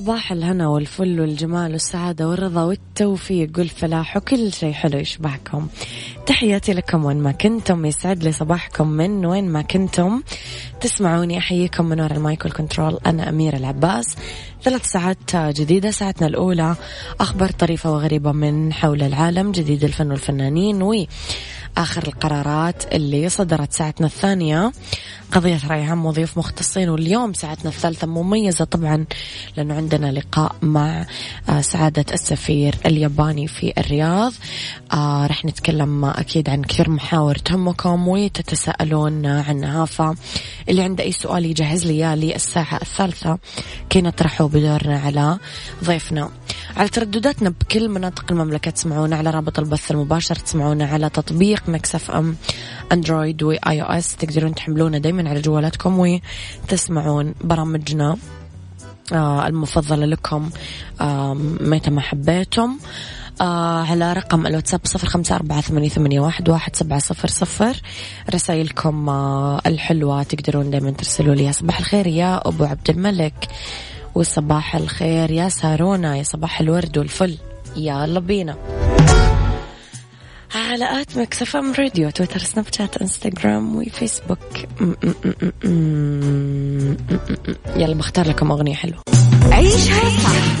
صباح الهنا والفل والجمال والسعادة والرضا والتوفيق والفلاح وكل شيء حلو يشبهكم تحياتي لكم وين ما كنتم يسعد لي صباحكم من وين ما كنتم. تسمعوني أحييكم من وراء المايكل كنترول أنا أميرة العباس. ثلاث ساعات جديدة ساعتنا الأولى. أخبار طريفة وغريبة من حول العالم جديد الفن والفنانين و آخر القرارات اللي صدرت ساعتنا الثانية. قضية رأي عام وضيوف مختصين واليوم ساعتنا الثالثة مميزة طبعا لأنه عندنا لقاء مع آه، سعادة السفير الياباني في الرياض. آه رح نتكلم أكيد عن كثير محاور تهمكم وتتساءلون عنها فاللي عنده أي سؤال يجهز لي للساعة الثالثة كي نطرحه بدورنا على ضيفنا. على تردداتنا بكل مناطق المملكة تسمعونا على رابط البث المباشر تسمعونا على تطبيق مكسف أم أندرويد وآي أو إس تقدرون تحملونه دايما على جوالاتكم وتسمعون برامجنا آه المفضلة لكم آه متى ما حبيتم. آه على رقم الواتساب صفر خمسة أربعة ثمانية, ثمانية واحد, واحد سبعة صفر صفر. رسائلكم آه الحلوة تقدرون دايما ترسلوا لي. صباح الخير يا أبو عبد الملك. وصباح الخير. يا سارونا يا صباح الورد والفل. يلا بينا. على at Mix FM Radio تويتر سناب شات إنستغرام وفيسبوك. يلا بختار لكم أغنية حلوة. عيشها صح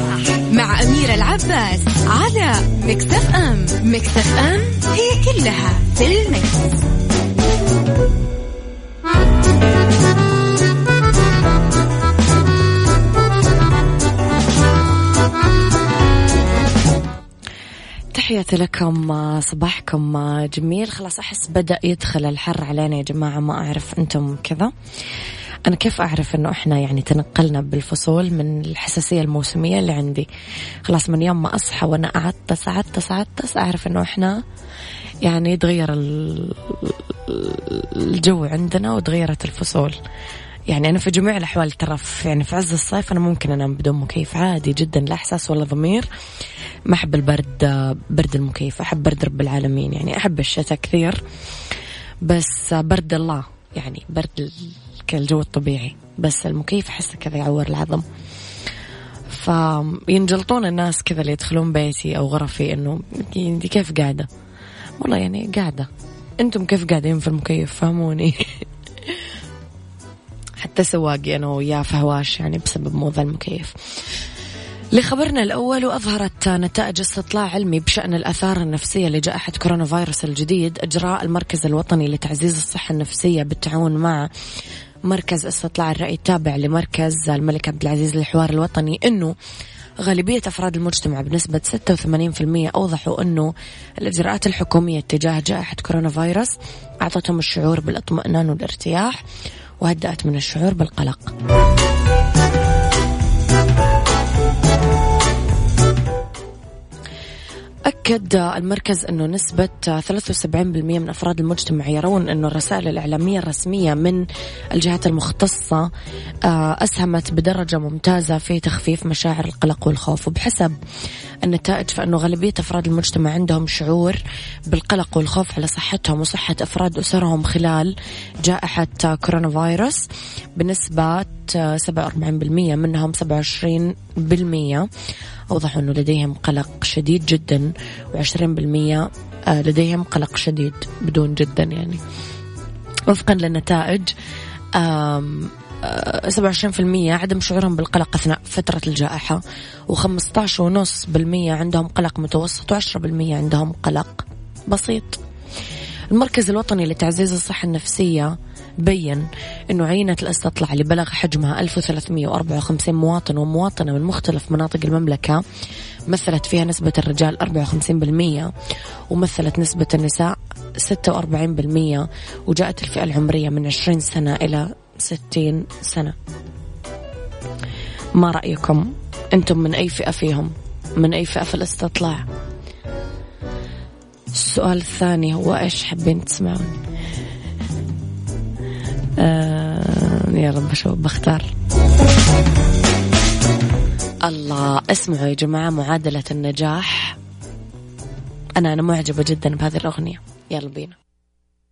مع أميرة العباس على Mix FM. Mix FM هي كلها في ال mix. تحياتي لكم صباحكم جميل. خلاص أحس بدأ يدخل الحر علينا يا جماعة ما أعرف أنتم كذا. أنا كيف أعرف أنه إحنا يعني تنقلنا بالفصول من الحساسية الموسمية اللي عندي؟ خلاص من يوم ما أصحى وأنا أعطس أعطس أعطس أعرف أنه إحنا يعني تغير الجو عندنا وتغيرت الفصول. يعني أنا في جميع الأحوال ترى يعني في عز الصيف أنا ممكن أنام بدون مكيف عادي جدا لا إحساس ولا ضمير. ما أحب البرد برد المكيف أحب برد رب العالمين يعني أحب الشتاء كثير. بس برد الله يعني برد الجو الطبيعي. بس المكيف أحسه كذا يعور العظم. فينجلطون الناس كذا اللي يدخلون بيتي أو غرفي إنه انت كيف قاعدة؟ والله يعني قاعدة. أنتم كيف قاعدين في المكيف؟ فهموني. حتى سواقي أنا وياه فهواش يعني بسبب موضوع المكيف لخبرنا الأول وأظهرت نتائج استطلاع علمي بشأن الآثار النفسية لجائحة كورونا فيروس الجديد أجراء المركز الوطني لتعزيز الصحة النفسية بالتعاون مع مركز استطلاع الرأي التابع لمركز الملك عبد العزيز للحوار الوطني أنه غالبية أفراد المجتمع بنسبة 86% أوضحوا أنه الإجراءات الحكومية تجاه جائحة كورونا فيروس أعطتهم الشعور بالإطمئنان والارتياح وهدأت من الشعور بالقلق. أكد المركز أنه نسبة 73% من أفراد المجتمع يرون أنه الرسائل الإعلامية الرسمية من الجهات المختصة آه، أسهمت بدرجة ممتازة في تخفيف مشاعر القلق والخوف. وبحسب النتائج فإنه غالبية أفراد المجتمع عندهم شعور بالقلق والخوف على صحتهم وصحة أفراد أسرهم خلال جائحة كورونا فيروس. بنسبة 47% منهم 27% أوضحوا أنه لديهم قلق شديد جدا و20% آه، لديهم قلق شديد بدون جدا يعني. وفقا للنتائج 27% عدم شعورهم بالقلق أثناء فترة الجائحة و15.5% عندهم قلق متوسط و10% عندهم قلق بسيط. المركز الوطني لتعزيز الصحة النفسية بين أنه عينة الاستطلاع اللي بلغ حجمها 1354 مواطن ومواطنة من مختلف مناطق المملكة مثلت فيها نسبة الرجال 54% ومثلت نسبة النساء 46% وجاءت الفئة العمرية من 20 سنة إلى 60 سنة. ما رأيكم؟ أنتم من أي فئة فيهم؟ من أي فئة في الاستطلاع؟ السؤال الثاني هو إيش حابين تسمعون؟ آه يا رب شو بختار. الله اسمعوا يا جماعة معادلة النجاح. أنا أنا معجبة جدا بهذه الأغنية. يلا بينا.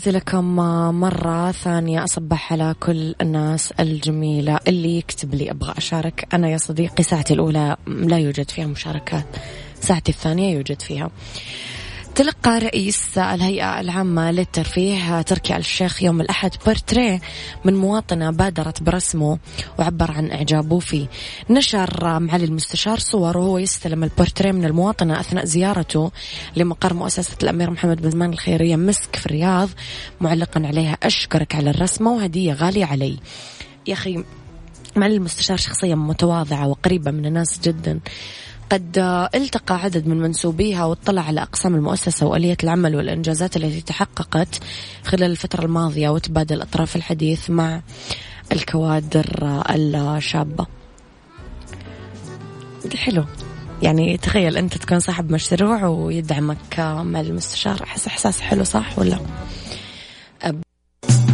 تحياتي لكم مرة ثانية أصبح على كل الناس الجميلة اللي يكتب لي أبغى أشارك. أنا يا صديقي ساعتي الأولى لا يوجد فيها مشاركات ساعتي الثانية يوجد فيها. تلقى رئيس الهيئة العامة للترفيه تركي الشيخ يوم الأحد بورتريه من مواطنة بادرت برسمه وعبر عن إعجابه فيه. نشر معالي المستشار صور وهو يستلم البورتريه من المواطنة أثناء زيارته لمقر مؤسسة الأمير محمد بن زمان الخيرية مسك في الرياض معلقا عليها أشكرك على الرسمة وهدية غالية علي. يا أخي معالي المستشار شخصية متواضعة وقريبة من الناس جدا. قد التقى عدد من منسوبيها واطلع على أقسام المؤسسة وآلية العمل والإنجازات التي تحققت خلال الفترة الماضية وتبادل أطراف الحديث مع الكوادر الشابة. حلو. يعني تخيل أنت تكون صاحب مشروع ويدعمك مع المستشار أحس إحساس حلو صح ولا؟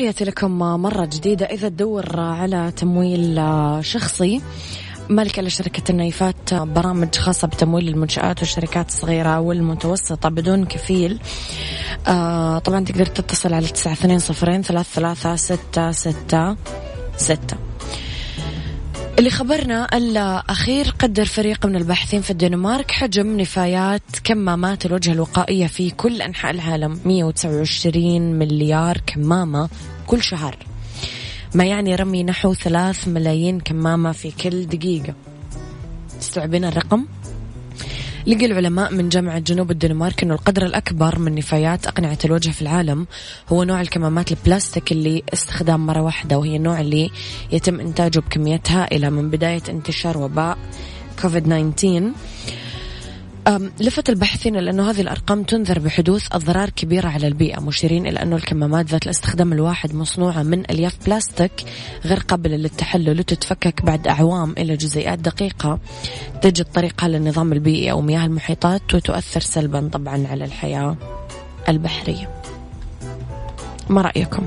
تحياتي لكم مرة جديدة. إذا تدور على تمويل شخصي مالك على شركة النايفات برامج خاصة بتمويل المنشآت والشركات الصغيرة والمتوسطة بدون كفيل آه طبعا تقدر تتصل على تسعة اثنين صفرين ثلاث ثلاثة ستة ستة ستة. اللي خبرنا الأخير قدر فريق من الباحثين في الدنمارك حجم نفايات كمامات الوجه الوقائية في كل أنحاء العالم. 129 مليار كمامة كل شهر. ما يعني رمي نحو ثلاث ملايين كمامة في كل دقيقة. تستوعبين الرقم؟ لقى العلماء من جامعة جنوب الدنمارك أنه القدر الأكبر من نفايات أقنعة الوجه في العالم هو نوع الكمامات البلاستيك اللي استخدام مرة واحدة وهي النوع اللي يتم إنتاجه بكميات هائلة من بداية انتشار وباء كوفيد 19 لفت الباحثين إلى أنه هذه الأرقام تنذر بحدوث أضرار كبيرة على البيئة مشيرين إلى أنه الكمامات ذات الاستخدام الواحد مصنوعة من ألياف بلاستيك غير قابلة للتحلل وتتفكك بعد أعوام إلى جزيئات دقيقة تجد طريقها للنظام البيئي أو مياه المحيطات وتؤثر سلبا طبعا على الحياة البحرية ما رأيكم؟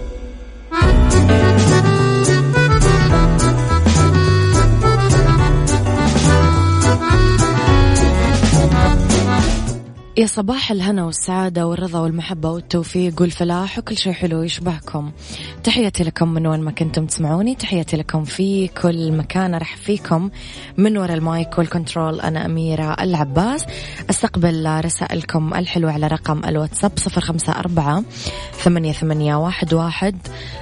يا صباح الهنا والسعادة والرضا والمحبة والتوفيق والفلاح وكل شيء حلو يشبهكم. تحياتي لكم من وين ما كنتم تسمعوني. تحياتي لكم في كل مكان راح فيكم. من وراء ال mic وال control أنا أميرة العباس. أستقبل رسائلكم الحلوة على رقم الواتساب صفر خمسة أربعة ثمانية, ثمانية واحد, واحد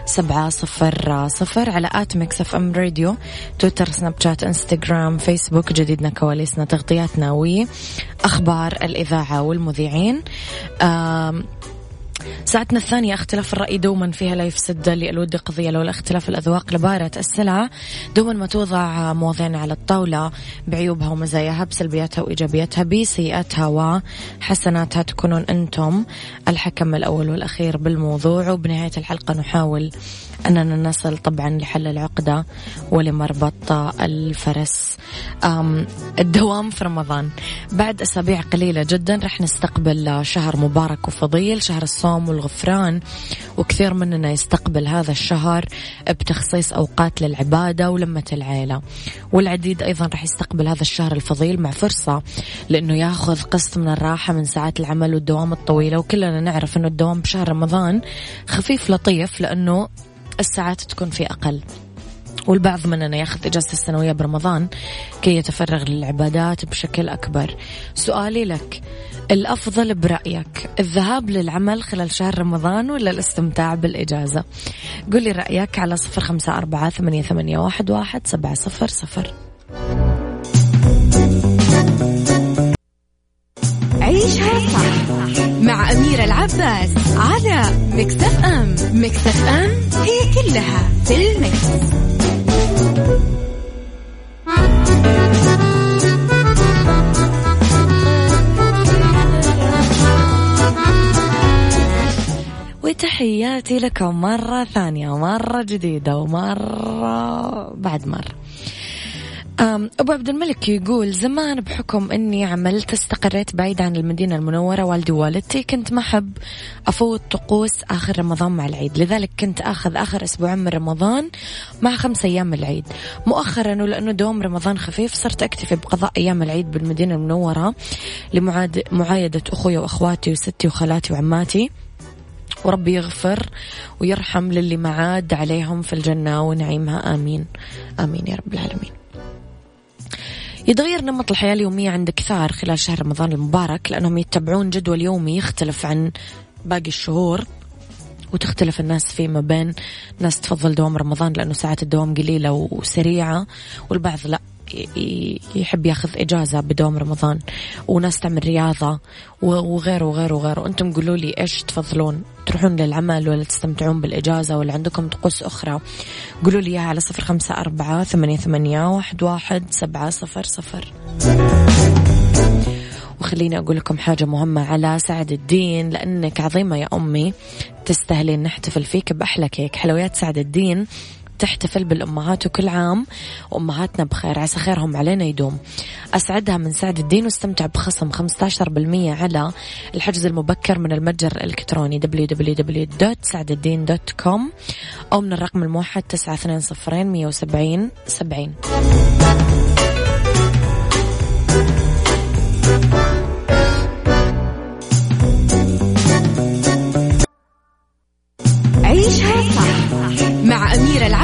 سبعة صفر صفر على at Mix FM Radio تويتر سناب شات إنستغرام فيسبوك جديدنا كواليسنا تغطياتنا وأخبار الإذاعة والمذيعين. ساعتنا الثانية اختلاف الرأي دوما فيها لا يفسد للود قضية لولا اختلاف الأذواق لبارت السلع. دوما ما توضع مواضيعنا على الطاولة بعيوبها ومزاياها بسلبياتها وإيجابياتها بسيئاتها وحسناتها تكونون أنتم الحكم الأول والأخير بالموضوع. وبنهاية الحلقة نحاول أننا نصل طبعا لحل العقدة ولمربط الفرس. الدوام في رمضان. بعد أسابيع قليلة جدا رح نستقبل شهر مبارك وفضيل شهر الصوم والغفران وكثير مننا يستقبل هذا الشهر بتخصيص أوقات للعبادة ولمة العيلة. والعديد أيضا رح يستقبل هذا الشهر الفضيل مع فرصة لأنه يأخذ قسط من الراحة من ساعات العمل والدوام الطويلة وكلنا نعرف أنه الدوام بشهر رمضان خفيف لطيف لأنه الساعات تكون في أقل والبعض مننا ياخذ اجازته السنوية برمضان كي يتفرغ للعبادات بشكل أكبر. سؤالي لك الأفضل برأيك الذهاب للعمل خلال شهر رمضان ولا الاستمتاع بالإجازة؟ قل لي رأيك على صفر أربعة ثمانية, ثمانية واحد, سبعة صفر صفر. عيشها صح مع أميرة العباس على مكتف أم. مكتف أم هي كلها في المكس. وتحياتي لكم مرة ثانية مرة جديدة ومرة بعد مرة. أبو عبد الملك يقول زمان بحكم أني عملت استقريت بعيد عن المدينة المنورة والدي ووالدتي كنت ما أحب أفوت طقوس آخر رمضان مع العيد. لذلك كنت أخذ آخر أسبوعين من رمضان مع خمس أيام العيد. مؤخرا ولأنه دوم رمضان خفيف صرت أكتفي بقضاء أيام العيد بالمدينة المنورة لمعايدة أخوي وأخواتي وستي وخالاتي وعماتي. وربي يغفر ويرحم للي معاد عليهم في الجنة ونعيمها. آمين. آمين يا رب العالمين. يتغير نمط الحياة اليومية عند كثار خلال شهر رمضان المبارك لأنهم يتبعون جدول يومي يختلف عن باقي الشهور وتختلف الناس فيه ما بين. ناس تفضل دوام رمضان لأنه ساعات الدوام قليلة وسريعة والبعض لا. يحب ياخذ إجازة بدوام رمضان وناس تعمل رياضة وغيره وغيره وغيره. أنتم قولوا لي إيش تفضلون؟ تروحون للعمل ولا تستمتعون بالإجازة ولا عندكم طقوس أخرى؟ قولوا لي إياها على صفر خمسة أربعة ثمانية, ثمانية واحد, واحد سبعة صفر صفر. وخليني أقول لكم حاجة مهمة على سعد الدين لأنك عظيمة يا أمي. تستاهلين نحتفل فيك بأحلى كيك. حلويات سعد الدين. تحتفل بالأمهات وكل عام وأمهاتنا بخير عسى خيرهم علينا يدوم. أسعدها من سعد الدين واستمتع بخصم 15% على الحجز المبكر من المتجر الإلكتروني www.سعدالدين.com أو من الرقم الموحد 920 170 70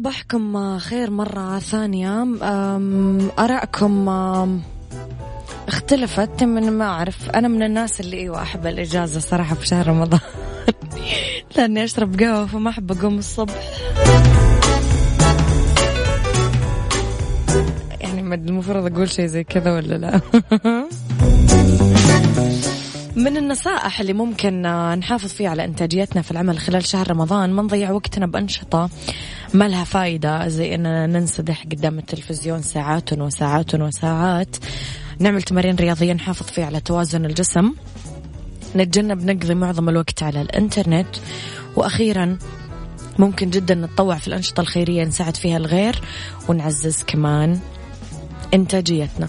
صباحكم خير مرة ثانية. أراءكم اختلفت. من ما أعرف أنا من الناس اللي أيوة أحب الإجازة صراحة في شهر رمضان. لأني أشرب قهوة فما أحب أقوم الصبح. محمد المفروض أقول شيء زي كذا ولا لا؟ من النصائح اللي ممكن نحافظ فيها على إنتاجيتنا في العمل خلال شهر رمضان ما نضيع وقتنا بأنشطة ما لها فايدة زي إننا ننسدح قدام التلفزيون ساعات وساعات وساعات. نعمل تمارين رياضية نحافظ فيها على توازن الجسم. نتجنب نقضي معظم الوقت على الإنترنت. وأخيرا ممكن جدا نتطوع في الأنشطة الخيرية نساعد فيها الغير ونعزز كمان إنتاجيتنا.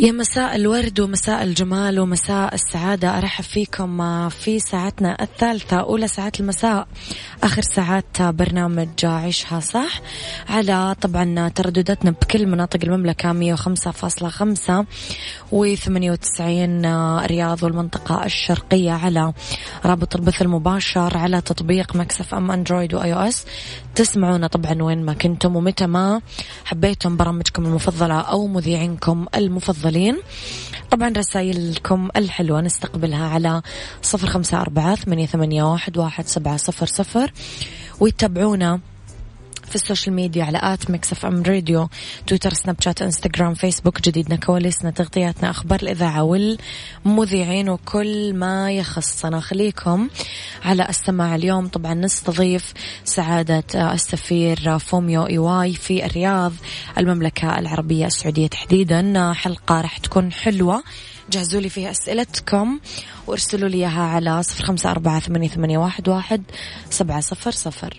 يا مساء الورد ومساء الجمال ومساء السعادة. أرحب فيكم في ساعتنا الثالثة أولى ساعات المساء آخر ساعات برنامج عيشها صح. على طبعا تردداتنا بكل مناطق المملكة 105.5 و 98 رياض والمنطقة الشرقية على رابط البث المباشر على تطبيق Mix FM أندرويد و iOS. تسمعونا طبعا وين ما كنتم ومتى ما حبيتم برامجكم المفضلة أو مذيعينكم المفضلين. طبعا رسائلكم الحلوة نستقبلها على صفر خمسة أربعة ثمانية واحد سبعة صفر صفر. ويتابعونا في ال social media على at Mix FM Radio تويتر سناب شات إنستغرام فيسبوك جديدنا كواليسنا تغطياتنا أخبار الإذاعة والمذيعين وكل ما يخصنا. خليكم على السماع اليوم. طبعا نستضيف سعادة السفير فوميو إيواي في الرياض المملكة العربية السعودية تحديدا. حلقة راح تكون حلوة. جهزوا لي فيها أسئلتكم وارسلوا لي إياها على صفر خمسة أربعة ثمانية واحد سبعة صفر صفر.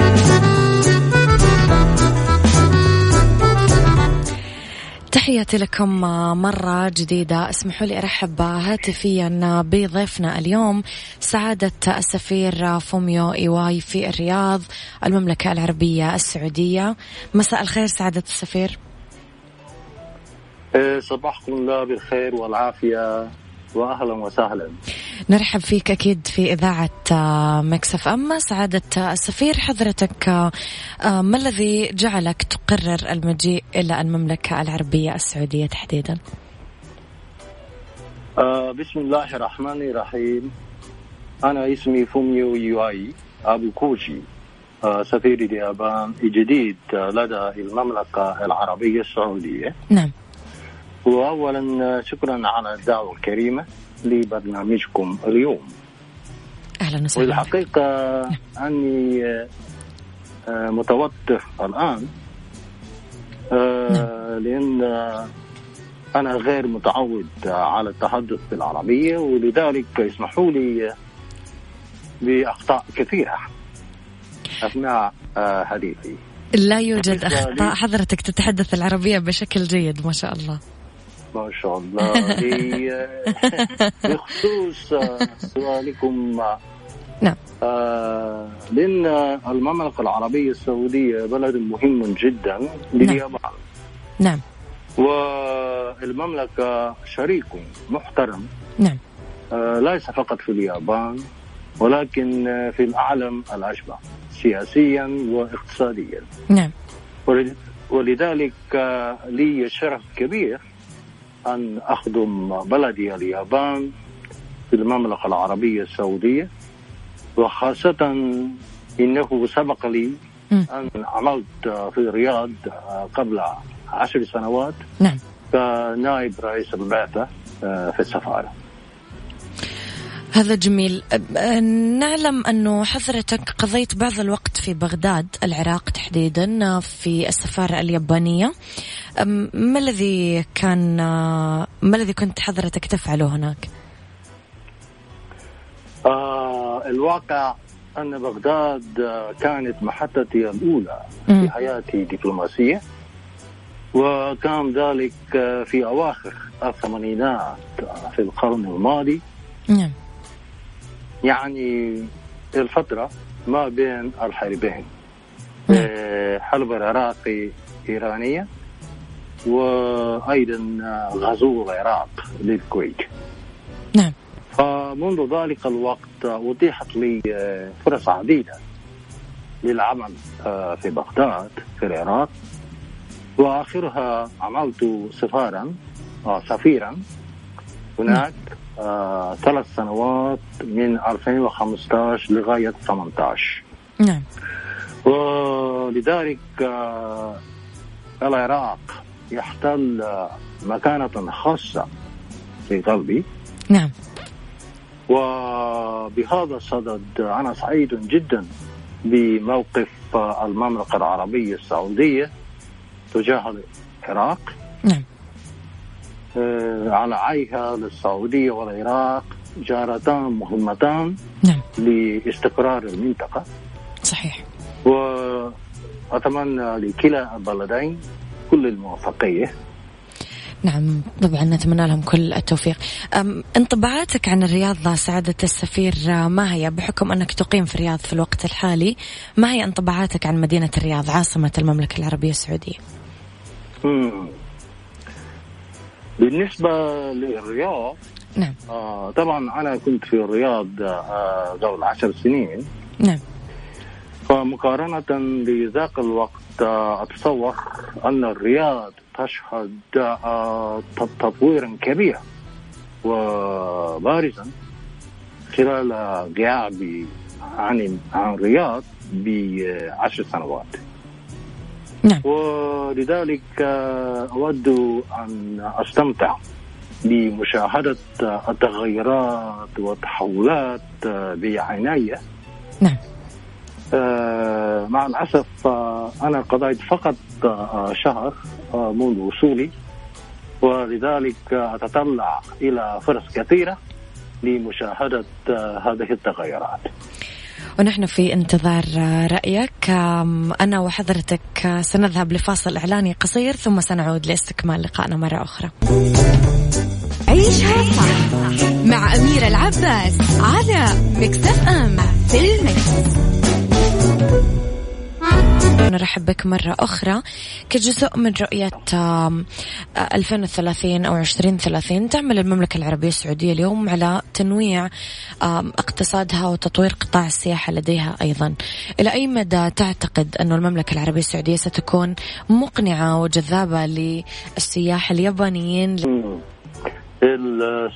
تحياتي لكم مرة جديدة. اسمحوا لي أرحب هاتفيا بضيفنا اليوم سعادة السفير فوميو إيواي في الرياض المملكة العربية السعودية. مساء الخير سعادة السفير. إيه، صباحكم الله بالخير والعافية. واهلا وسهلا. نرحب فيك أكيد في إذاعة آه، Mix FM سعادة السفير حضرتك آه، ما الذي جعلك تقرر المجيء إلى المملكة العربية السعودية تحديدا؟ آه بسم الله الرحمن الرحيم. أنا اسمي فوميو إيواي أبو كوشي آه سفير اليابان جديد لدى المملكة العربية السعودية. نعم. واولا شكرا على الدعوة الكريمة لبرنامجكم اليوم. أهلا وسهلا. والحقيقة أني آه، متوتر الآن آه، نعم. لأن أنا غير متعود على التحدث بالعربيه ولذلك اسمحوا لي بأخطاء كثيرة أثناء آه، حديثي لا يوجد أخطاء. حضرتك تتحدث العربية بشكل جيد ما شاء الله. ما شاء الله. ب- بخصوص سؤالكم نعم. آه، لأن المملكة العربية السعودية بلد مهم جدا لليابان. نعم. والمملكة شريك محترم. نعم. آه، ليس فقط في اليابان ولكن آه، في العالم الأشبه سياسيا واقتصاديا. نعم. ولذلك آه، لي شرف كبير أن أخدم بلدي اليابان في المملكة العربية السعودية وخاصة إنه سبق لي. أن عملت في الرياض قبل عشر سنوات نعم كنائب رئيس البعثة في السفارة هذا جميل. أب- نعلم أنه حضرتك قضيت بعض الوقت في بغداد العراق تحديدا في السفارة اليابانية. ما الذي كان ما الذي كنت حضرتك تفعله هناك؟ آه الواقع أن بغداد آه، كانت محطتي الأولى. في حياتي الدبلوماسية وكان ذلك آه، في أواخر الثمانينات آه، في القرن الماضي. نعم. يعني الفترة ما بين الحربين. آه، حرب العراقي إيرانية وأيضا غزو العراق للكويت. نعم. فمنذ ذلك الوقت أتيحت لي آه، فرص عديدة للعمل آه، في بغداد في العراق. وآخرها عملت سفارا سفيرا. هناك آه، ثلاث سنوات من 2015 لغاية 18 نعم. ولذلك آه، العراق يحتل آه، مكانة خاصة في قلبي. نعم. وبهذا الصدد أنا سعيد جدا بموقف المملكة العربية السعودية تجاه العراق. نعم. على عيها للسعودية والعراق جارتان مهمتان نعم. لاستقرار المنطقة. صحيح. وأتمنى لكلا البلدين كل الموفقية. نعم طبعا نتمنى لهم كل التوفيق. انطباعاتك عن الرياض سعادة السفير آه، ما هي؟ بحكم أنك تقيم في الرياض في الوقت الحالي ما هي انطباعاتك عن مدينة الرياض عاصمة المملكة العربية السعودية؟ مم. بالنسبة للرياض نعم. آه طبعا أنا كنت في الرياض آه قبل عشر سنين. نعم. فمقارنة بذاك الوقت آه أتصور أن الرياض تشهد آه تطويرا كبيرا وبارزا خلال غيابي عن عن الرياض بعشر سنوات. نعم. ولذلك آه، أود أن أستمتع بمشاهدة آه، التغيرات والتحولات آه، بعناية نعم. مع الأسف أنا قضيت فقط شهر منذ وصولي. ولذلك أتطلع إلى فرص كثيرة لمشاهدة هذه التغيرات. ونحن في انتظار رأيك أنا وحضرتك سنذهب لفاصل إعلاني قصير ثم سنعود لاستكمال لقائنا مرة أخرى عيشها صح مع أميرة العباس على مكتف أم في المكس. نرحب بك مرة أخرى كجزء من رؤية آم، آه، 2030 أو 2030 تعمل المملكة العربية السعودية اليوم على تنويع اقتصادها وتطوير قطاع السياحة لديها أيضا. إلى أي مدى تعتقد أن المملكة العربية السعودية ستكون مقنعة وجذابة للسياح اليابانيين؟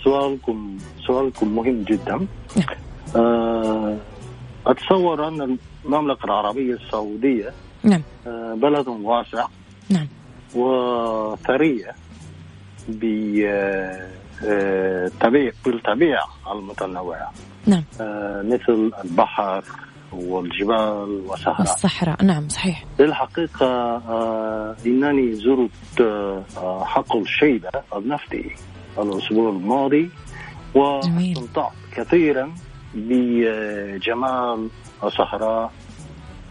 سؤالكم سؤالكم مهم جدا. نعم. آه، أتصور أن المملكة العربية السعودية نعم. آه، بلد واسع. نعم. وثرية بالطبيعة المتنوعة نعم. آه، مثل البحر والجبال والصحراء. الصحراء نعم صحيح. الحقيقة آه، إنني زرت آه، آه، حقل شيبة النفطي الأسبوع الماضي. واستمتعت كثيرا بجمال الصحراء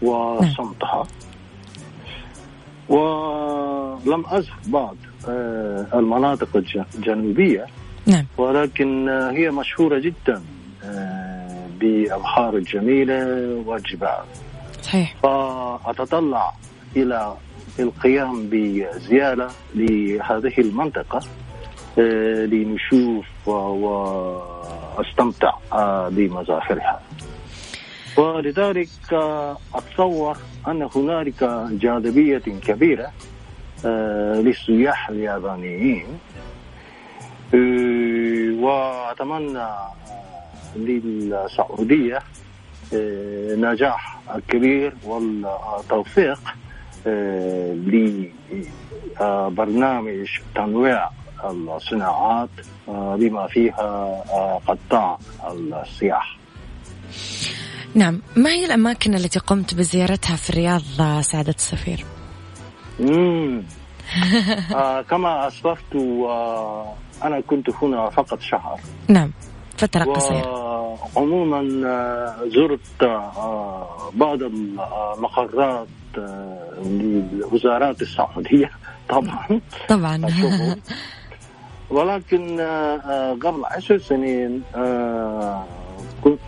وصمتها. ولم أزر بعض آه، المناطق الج- الجنوبية. نعم. ولكن آه، هي مشهورة جدا آه، بالأبحار الجميلة والجبال. صحيح. فأتطلع إلى القيام بزيارة لهذه المنطقة لنشوف وأستمتع بمظاهرها ولذلك آه، أتصور أن هنالك جاذبية كبيرة آه، للسياح اليابانيين. آه، وأتمنى آه، للسعودية آه، نجاح الكبير والتوفيق لبرنامج تنويع الصناعات بما فيها قطاع السياحة نعم ما هي الأماكن التي قمت بزيارتها في الرياض سعادة السفير؟ مم. آه كما أسلفت آه أنا كنت هنا فقط شهر نعم فترة قصيرة وعموما آه زرت آه بعض المقرات آه للوزارات السعودية طبعا طبعا. ولكن آه، آه، قبل عشر سنين آه، كنت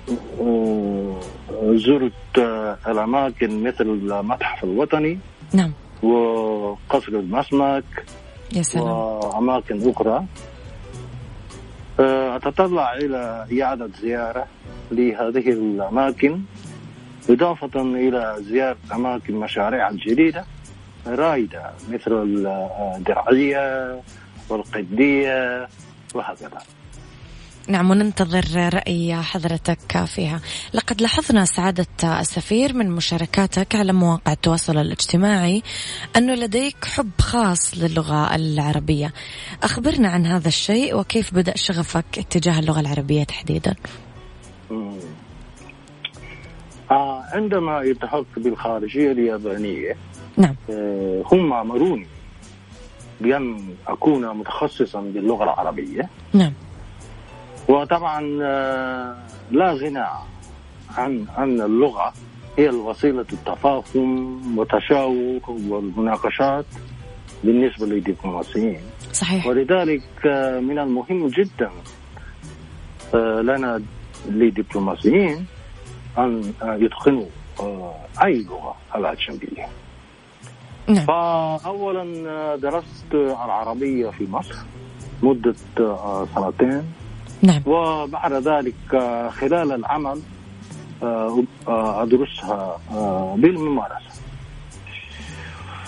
آه، زرت آه، الأماكن مثل المتحف الوطني نعم. وقصر المسمك يا سلام. وأماكن أخرى. آه، أتطلع إلى إعادة زيارة لهذه الأماكن إضافة إلى زيارة أماكن مشاريع الجديدة رائدة مثل الدرعية والقدية وهكذا. نعم وننتظر رأي حضرتك فيها. لقد لاحظنا سعادة السفير من مشاركاتك على مواقع التواصل الاجتماعي أنه لديك حب خاص للغة العربية. أخبرنا عن هذا الشيء وكيف بدأ شغفك اتجاه اللغة العربية تحديدا. آه عندما التحقت بالخارجية اليابانية نعم. آه، هم أمروني بأن أكون متخصصا باللغة العربية. نعم. وطبعا آه، لا غنى عن أن اللغة. هي الوسيلة التفاهم والتشاور والمناقشات بالنسبة للدبلوماسيين. صحيح. ولذلك آه، من المهم جدا آه، لنا للدبلوماسيين آه، يتقنوا أي لغة الأجنبية نعم. فأولا آه، درست العربية في مصر مدة آه، سنتين. نعم. وبعد ذلك آه، خلال العمل آه، آه، أدرسها بالممارسة.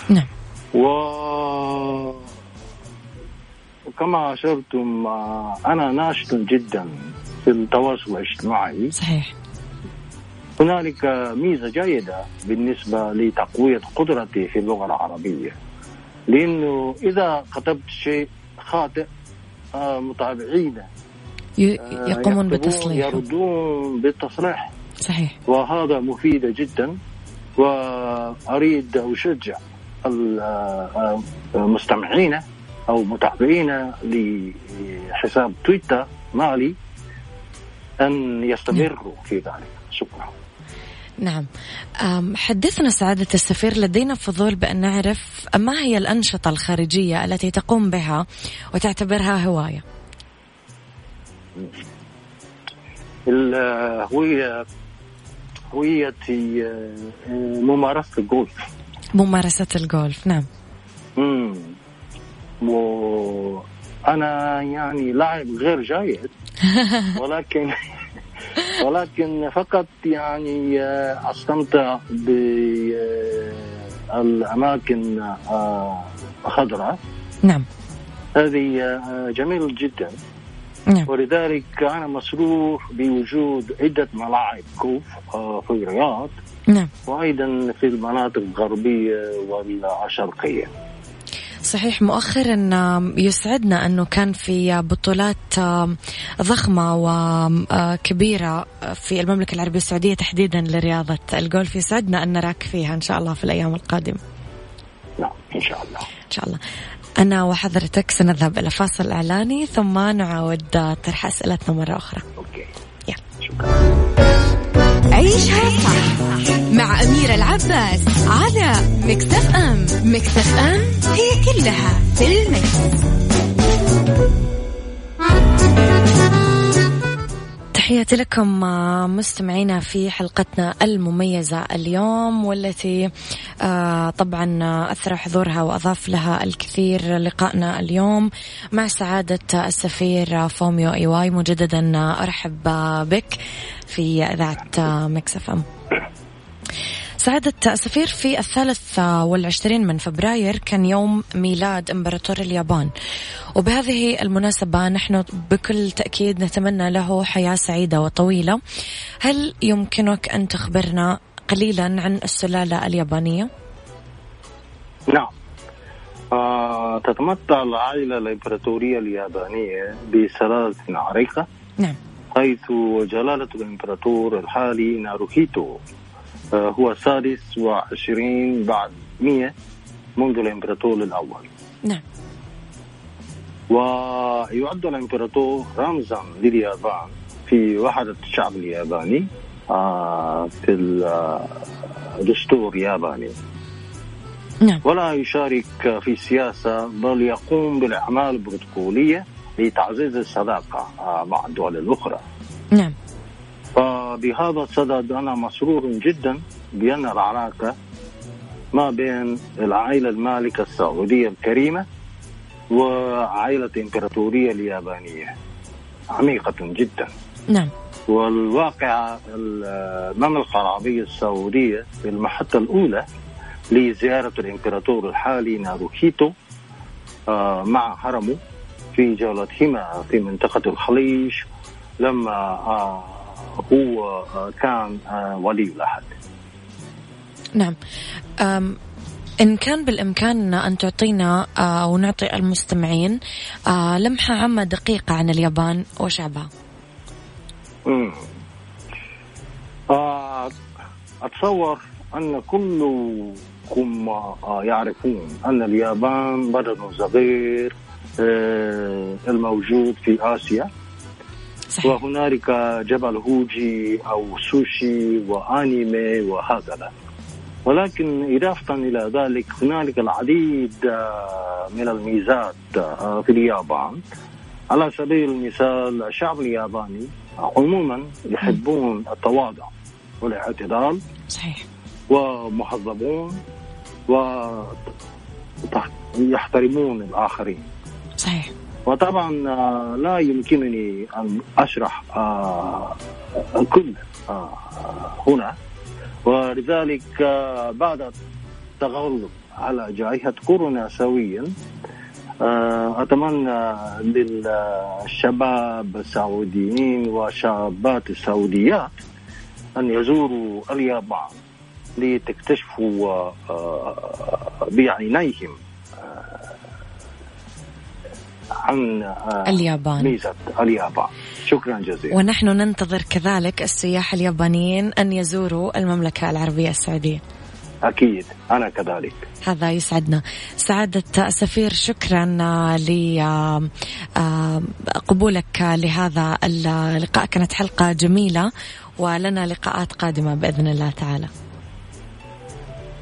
نعم. و وكما أشرتم أنا ناشط جدا في التواصل الاجتماعي. صحيح. هنالك ميزة جيدة بالنسبة لتقوية قدرتي في اللغة العربية لأنه إذا كتبت شيء خاطئ متابعينا يقومون يكتبون- بتصليحه يردون بالتصليح. صحيح. وهذا مفيد جدا وأريد أشجع ال- المستمعين أو متابعين لحساب تويتر مالي أن يستمروا في ذلك. شكرا. نعم. حدثنا سعادة السفير لدينا فضول بأن نعرف ما هي الأنشطة الخارجية التي تقوم بها وتعتبرها هواية. الهوية هويتي آه، ممارسة الجولف ممارسة الجولف نعم. مم. وأنا يعني لاعب غير جيد ولكن ولكن فقط يعني آه، أستمتع بالأماكن خضراء نعم. هذه آه، جميل جدا. نعم. ولذلك أنا مسرور بوجود عدة ملاعب كوف آه، في الرياض. نعم. وأيضا في المناطق الغربية والشرقية صحيح مؤخرا يسعدنا أنه كان في بطولات آم، ضخمة وكبيرة في المملكة العربية السعودية تحديدا لرياضة الجولف يسعدنا أن نراك فيها إن شاء الله في الأيام القادمة. نعم إن شاء الله. إن شاء الله. أنا وحضرتك سنذهب إلى فاصل إعلاني ثم نعاود طرح أسئلتنا مرة أخرى okay يلا. شكرا عيشها صح مع أميرة العباس على Mix FM Mix FM هي كلها في ال mix. تحياتي لكم آه، مستمعينا في حلقتنا المميزة اليوم والتي آه، طبعا آه، أثر حضورها وأضاف لها الكثير لقائنا اليوم. مع سعادة السفير فوميو إيواي مجددا أرحب بك في إذاعة Mix FM. سعادة السفير في الثالث والعشرين من فبراير كان يوم ميلاد إمبراطور اليابان. وبهذه المناسبة نحن بكل تأكيد نتمنى له حياة سعيدة وطويلة. هل يمكنك أن تخبرنا قليلا عن السلالة اليابانية؟ نعم. آه تتمتع العائلة الإمبراطورية اليابانية بسلالة عريقة. نعم. حيث جلالة الإمبراطور الحالي ناروهيتو. هو السادس وعشرين بعد مئة منذ الإمبراطور الأول. نعم. ويعد الإمبراطور رمزا لليابان في وحدة الشعب الياباني آه في الدستور الياباني نعم. ولا يشارك في السياسة بل يقوم بالأعمال البروتوكولية لتعزيز الصداقة آه، مع الدول الأخرى. نعم. فبهذا الصدد أنا مسرور جدا بأن العلاقة ما بين العائلة المالكة السعودية الكريمة وعائلة الإمبراطورية اليابانية. عميقة جدا. نعم. والواقع المملكة العربية السعودية في المحطة الأولى لزيارة الإمبراطور الحالي ناروهيتو آه، مع هرمه في جولتهما في منطقة الخليج لما آه، هو آه، كان ولي العهد نعم. إن كان بالإمكان أن تعطينا أو نعطي المستمعين لمحة عامة دقيقة عن اليابان وشعبها. أتصور أن كلكم يعرفون أن اليابان بلد صغير آه، الموجود في آسيا. صحيح. وهنالك جبل هوجي أو سوشي وأنيمي وهكذا ولكن إضافة إلى ذلك هنالك العديد آه، من الميزات آه، في اليابان. على سبيل المثال الشعب الياباني عموما يحبون التواضع والاعتدال صحيح. ومهذبون ويحترمون الآخرين. صحيح. وطبعا آه، لا يمكنني أن أشرح آه، الكل آه، هنا. ولذلك بعد التغلب على جائحة كورونا سويا أتمنى للشباب السعوديين وشابات السعوديات أن يزوروا اليابان لتكتشفوا بعينيهم عن اليابان. ميزة اليابان. شكرا جزيلا. ونحن ننتظر كذلك السياح اليابانيين أن يزوروا المملكة العربية السعودية. أكيد أنا كذلك. هذا يسعدنا. سعادة سفير شكرا لقبولك لهذا اللقاء. كانت حلقة جميلة ولنا لقاءات قادمة بإذن الله تعالى.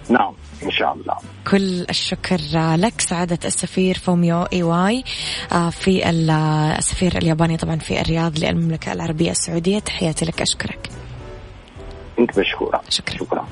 نعم. إن شاء الله. كل الشكر لك سعادة السفير فوميو إيواي. آه، في السفير الياباني طبعا في الرياض للمملكة العربية السعودية. تحياتي لك أشكرك. أنت مشكورة. شكرا, شكرا.